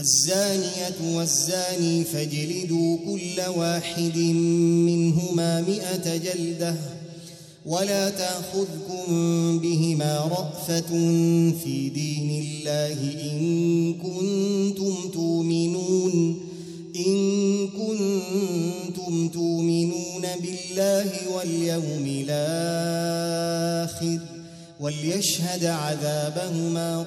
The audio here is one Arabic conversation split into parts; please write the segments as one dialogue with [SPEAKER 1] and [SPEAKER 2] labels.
[SPEAKER 1] الزانية والزاني فاجلدوا كل واحد منهما مئة جلدة ولا تأخذكم بهما رأفة في دين الله إن كنتم تؤمنون إن كنتم تؤمنون بالله واليوم الآخر وليشهد عذابهما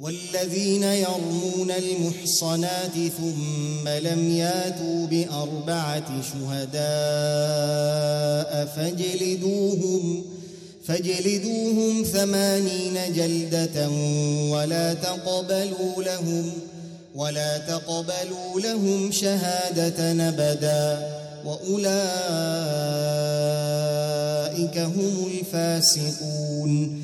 [SPEAKER 1] والذين يرمون المحصنات ثم لم ياتوا بأربعة شهداء فاجلدوهم فاجلدوهم ثمانين جلدة ولا تقبلوا لهم ولا تقبلوا لهم شهادة أبدا. وأولئك هم الفاسقون.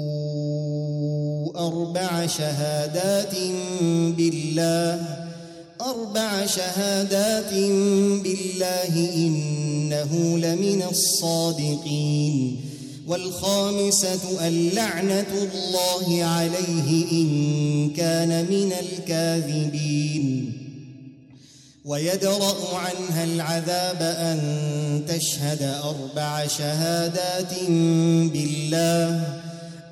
[SPEAKER 1] أربع شهادات بالله أربع شهادات بالله إنه لمن الصادقين والخامسة اللعنة الله عليه إن كان من الكاذبين. ويدرأ عنها العذاب أن تشهد أربع شهادات بالله.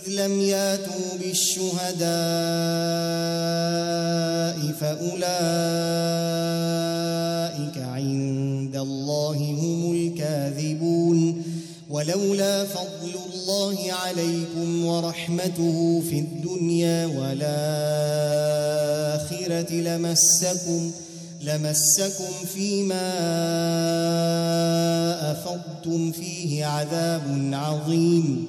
[SPEAKER 1] فإذ لم ياتوا بالشهداء فأولئك عند الله هم الكاذبون. ولولا فضل الله عليكم ورحمته في الدنيا والآخرة لمسكم لمسكم فيما أفضتم فيه عذاب عظيم.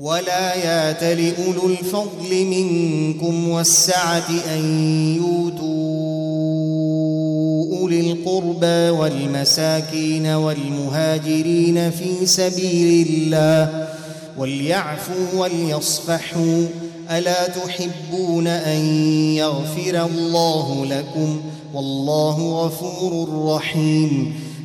[SPEAKER 1] ولا يات لأولو الفضل منكم والسعة أن يؤتوا أولي القربى والمساكين والمهاجرين في سبيل الله وليعفوا وليصفحوا ألا تحبون أن يغفر الله لكم والله غفور رحيم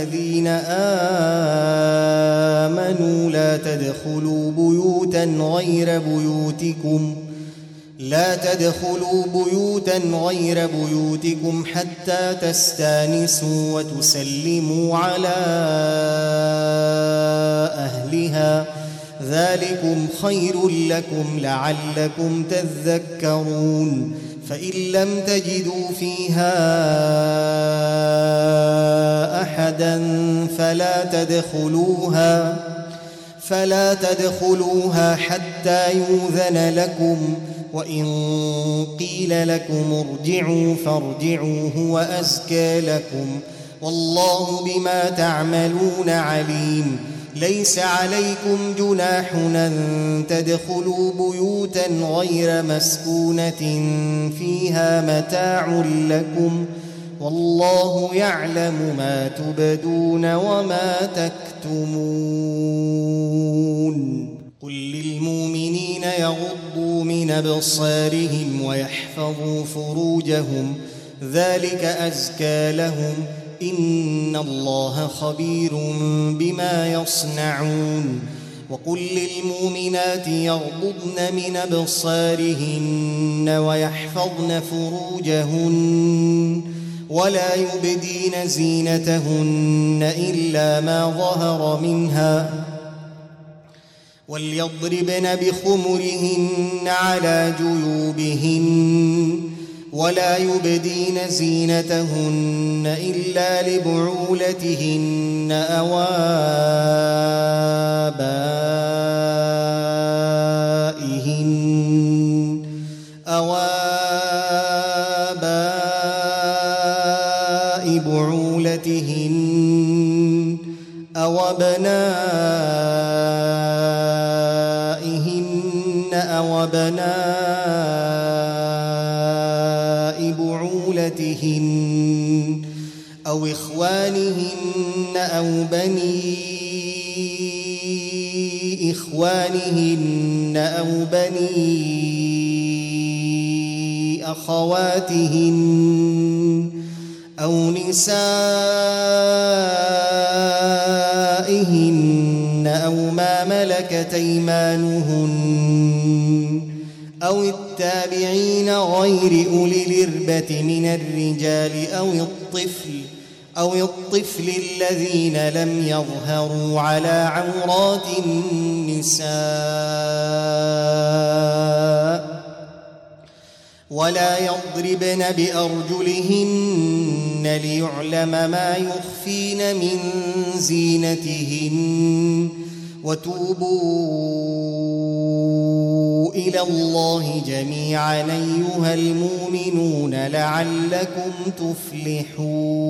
[SPEAKER 1] الذين آمنوا لا تدخلوا بيوتا غير بيوتكم لا تدخلوا بيوتا غير بيوتكم حتى تستانسوا وتسلموا على أهلها ذلكم خير لكم لعلكم تذكرون فإن لم تجدوا فيها أحدا فلا تدخلوها فلا تدخلوها حتى يوذن لكم وإن قيل لكم ارجعوا فارجعوا هو أزكى لكم. والله بما تعملون عليم. ليس عليكم جناح أن تدخلوا بيوتا غير مسكونة فيها متاع لكم. والله يعلم ما تبدون وما تكتمون. قل للمؤمنين يغضوا من أبصارهم ويحفظوا فروجهم ذلك أزكى لهم. إن الله خبير بما يصنعون. وقل للمؤمنات يغضضن من أبصارهن ويحفظن فروجهن. ولا يبدين زينتهن إلا ما ظهر منها وليضربن بخمرهن على جيوبهن ولا يبدين زينتهن إلا لبعولتهن أو ابائهن أو ابنائهن أو أبناء بعولتهن أو إخوانهن أو بني إخوانهن أو بني أخواتهن أو نسائهن ما ملكت أيمانهن أو التابعين غير أولي الإربة من الرجال أو الطفل أو الطفل الذين لم يظهروا على عورات النساء ولا يضربن بأرجلهن ليعلم ما يخفين من زينتهن وتوبوا إلى الله جميعا أيها المؤمنون لعلكم تفلحون.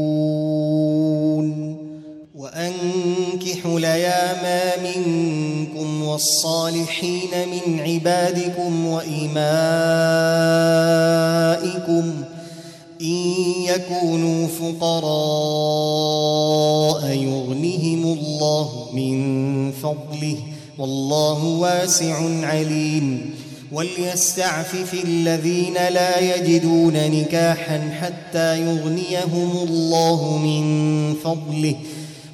[SPEAKER 1] وانكحوا ليام منكم والصالحين من عبادكم وإمائكم إن يكونوا فقراء يغنهم الله من فضله والله واسع عليم وليستعفف الذين لا يجدون نكاحا حتى يغنيهم الله من فضله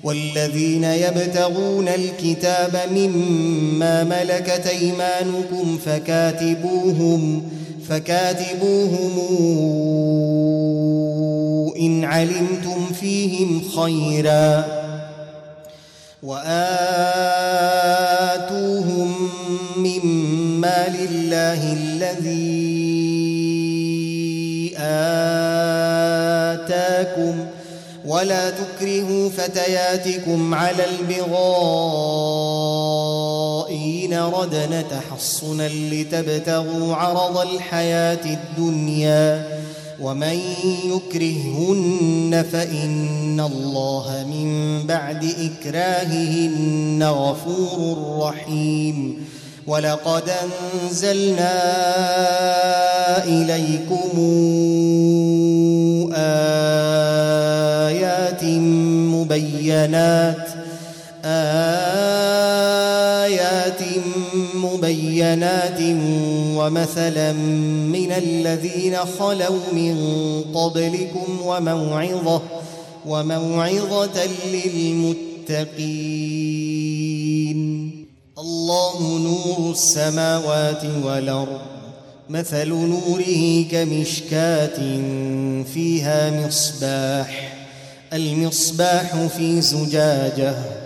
[SPEAKER 1] والذين يبتغون الكتاب مما ملكت أيمانكم فكاتبوهم فكاتبوهم إن علمتم فيهم خيرا وآتوهم مما لله الذي آتاكم ولا تكرهوا فتياتكم على البغاء إن ردن تحصنا لتبتغوا عرض الحياة الدنيا ومن يكرهن فإن الله من بعد إكراههن غفور رحيم. ولقد أنزلنا إليكم آيات مبينات. آيات مبينات ومثلا من الذين خلوا من قبلكم وموعظة وموعظة للمتقين. الله نور السماوات والأرض مثل نوره كمشكاة فيها مصباح المصباح في زجاجة.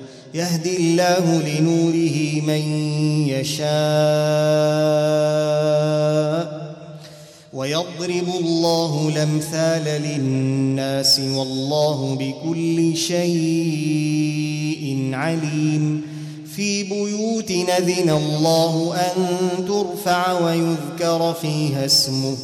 [SPEAKER 1] يهدي الله لنوره من يشاء ويضرب الله الأمثال للناس والله بكل شيء عليم. في بيوت نذن الله أن ترفع ويذكر فيها اسمه.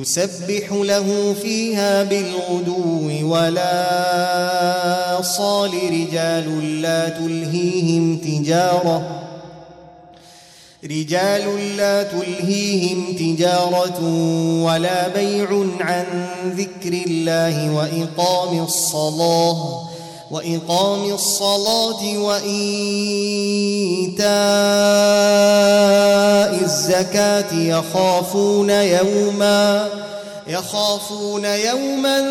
[SPEAKER 1] يسبح له فيها بالغدو ولا صال رجال لا تلهيهم تجارة رجال لا تلهيهم تجارة ولا بيع عن ذكر الله وإقام الصلاة وإقام الصلاة وإيتاء الزكاة يخافون يوما يخافون يوما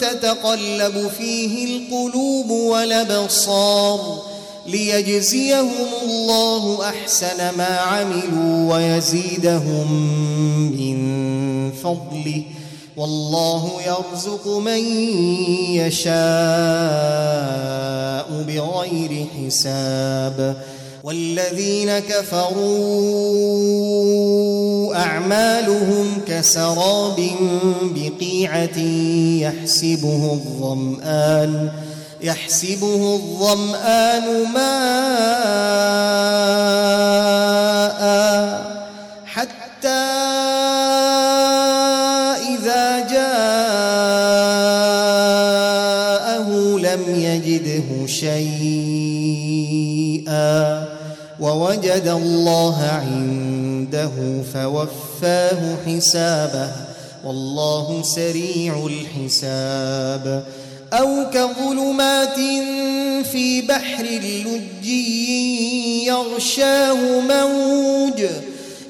[SPEAKER 1] تتقلب فيه القلوب والأبصار ليجزيهم الله أحسن ما عملوا ويزيدهم من فضله والله يرزق من يشاء بغير حساب. والذين كفروا أعمالهم كسراب بقيعة يحسبه الظمآن يحسبه الظمآن ماء. يجده شيئا ووجد الله عنده فوفاه حسابه والله سريع الحساب. أو كظلمات في بحر اللج يغشاه موج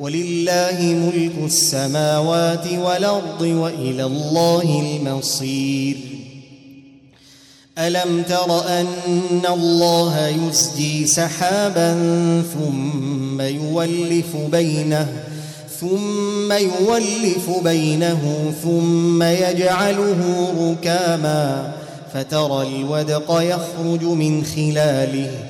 [SPEAKER 1] ولله ملك السماوات والأرض وإلى الله المصير. ألم تر أن الله يزجي سحابا ثم يولف بينه ثم يولف بينه ثم يجعله ركاما فترى الودق يخرج من خلاله.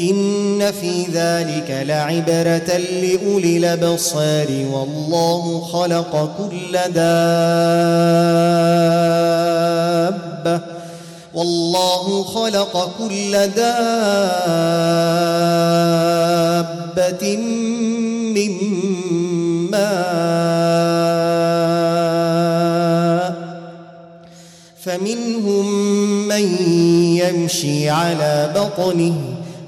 [SPEAKER 1] إن في ذلك لعبرة لأولي الأبصار والله خلق كل دابة. والله خلق كل دابة من ماء. فمنهم من يمشي على بطنه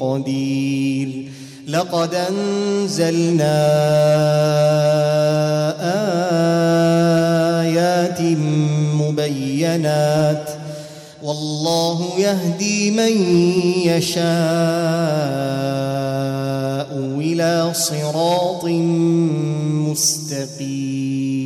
[SPEAKER 1] قدير. لقد أنزلنا آيات مبينات. والله يهدي من يشاء إلى صراط مستقيم.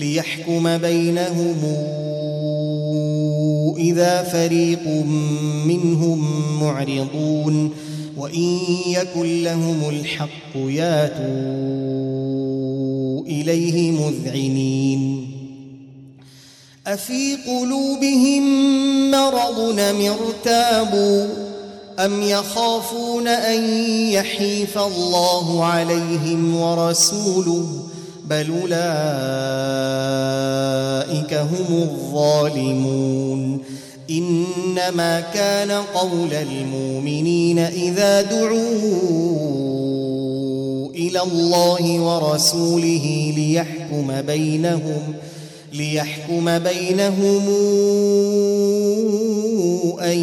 [SPEAKER 1] ليحكم بينهم إذا فريق منهم معرضون وإن يكن لهم الحق ياتوا إليه مذعنين أفي قلوبهم مرض ارتابوا أم يخافون أن يحيف الله عليهم ورسوله بل أولئك هم الظالمون. إنما كان قول المؤمنين إذا دعوا إلى الله ورسوله ليحكم بينهم ليحكم بينهم أن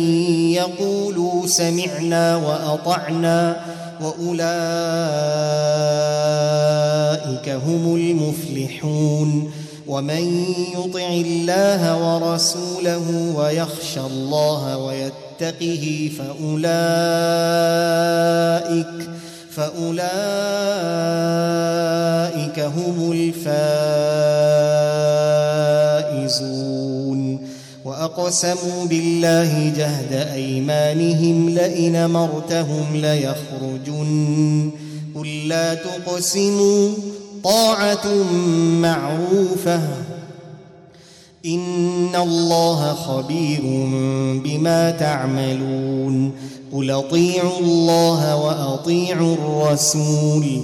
[SPEAKER 1] يقولوا سمعنا وأطعنا. وأولئك هم المفلحون. ومن يطع الله ورسوله ويخشى الله ويتقه فأولئك فأولئك هم الفائزون. وأقسموا بالله جهد أيمانهم لئن مرتهم ليخرجن. قل لا تقسموا طاعة معروفة. إن الله خبير بما تعملون. قل أطيعوا الله وأطيعوا الرسول.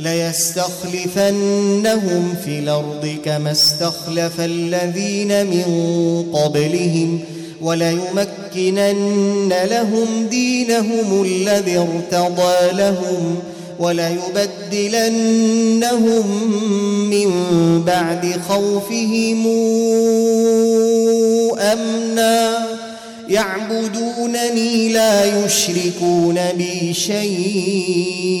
[SPEAKER 1] ليستخلفنهم في الأرض كما استخلف الذين من قبلهم وليمكنن لهم دينهم الذي ارتضى لهم وليبدلنهم من بعد خوفهم أمنا. يعبدونني لا يشركون بي شيئا.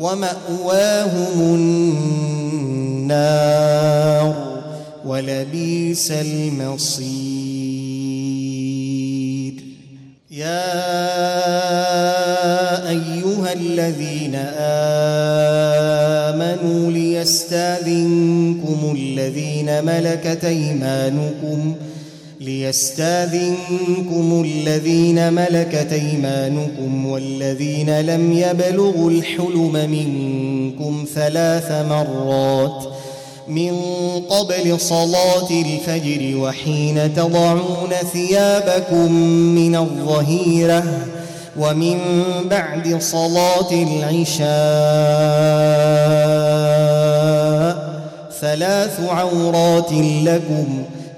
[SPEAKER 1] ومأواهم النار ولبيس المصير. يا أيها الذين آمنوا ليستاذنكم الذين ملكت أيمانكم ليستاذنكم الذين ملكت أيمانكم والذين لم يبلغوا الحلم منكم ثلاث مرات من قبل صلاة الفجر وحين تضعون ثيابكم من الظهيرة ومن بعد صلاة العشاء ثلاث عورات لكم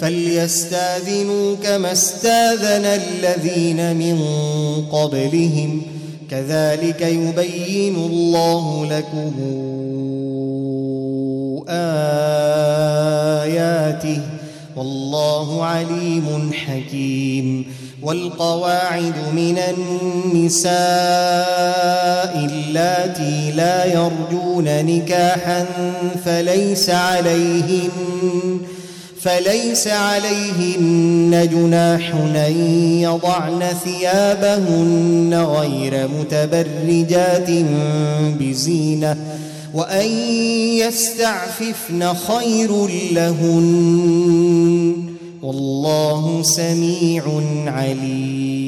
[SPEAKER 1] فليستاذنوا كما استاذن الذين من قبلهم. كذلك يبين الله لكم آياته. والله عليم حكيم. والقواعد من النساء اللاتي لا يرجون نكاحا فليس عليهن فليس عليهن جناح أن يضعن ثيابهن غير متبرجات بزينة وأن يستعففن خير لهن والله سميع عليم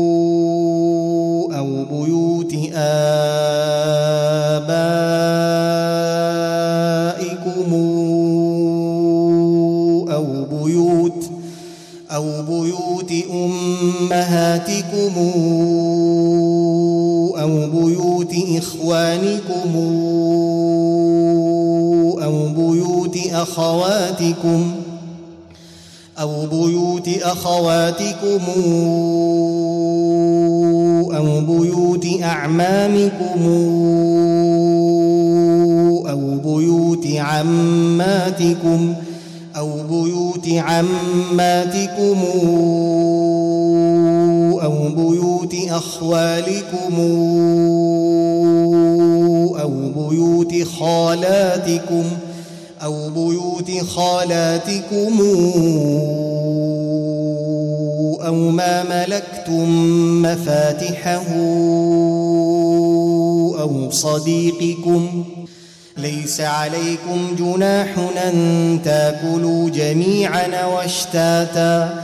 [SPEAKER 1] أمهاتكم أو بيوت إخوانكم أو بيوت أخواتكم ۖ أو بيوت أخواتكم أو بيوت أعمامكم أو بيوت عماتكم أو بيوت عماتكم بيوت أخوالكم أو بيوت خالاتكم ۖ أو بيوت خالاتكم أو ما ملكتم مفاتحه أو صديقكم ليس عليكم جناح أن تأكلوا جميعا واشتاتا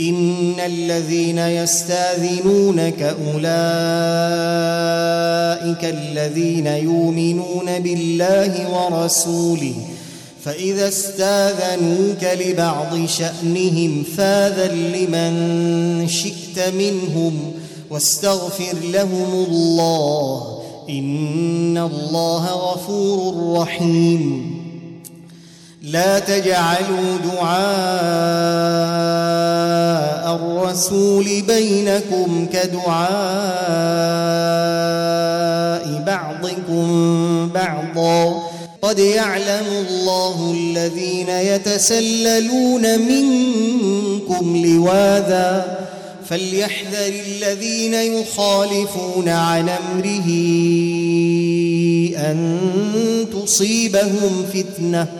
[SPEAKER 1] إن الذين يستاذنونك أولئك الذين يؤمنون بالله ورسوله فإذا استاذنوك لبعض شأنهم فاذن لمن شئت منهم واستغفر لهم الله إن الله غفور رحيم. لا تجعلوا دعاء الرسول بينكم كدعاء بعضكم بعضا. قد يعلم الله الذين يتسللون منكم لواذا. فليحذر الذين يخالفون عن أمره أن تصيبهم فتنة.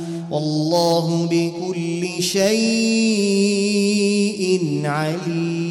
[SPEAKER 1] والله بكل شيء عليم.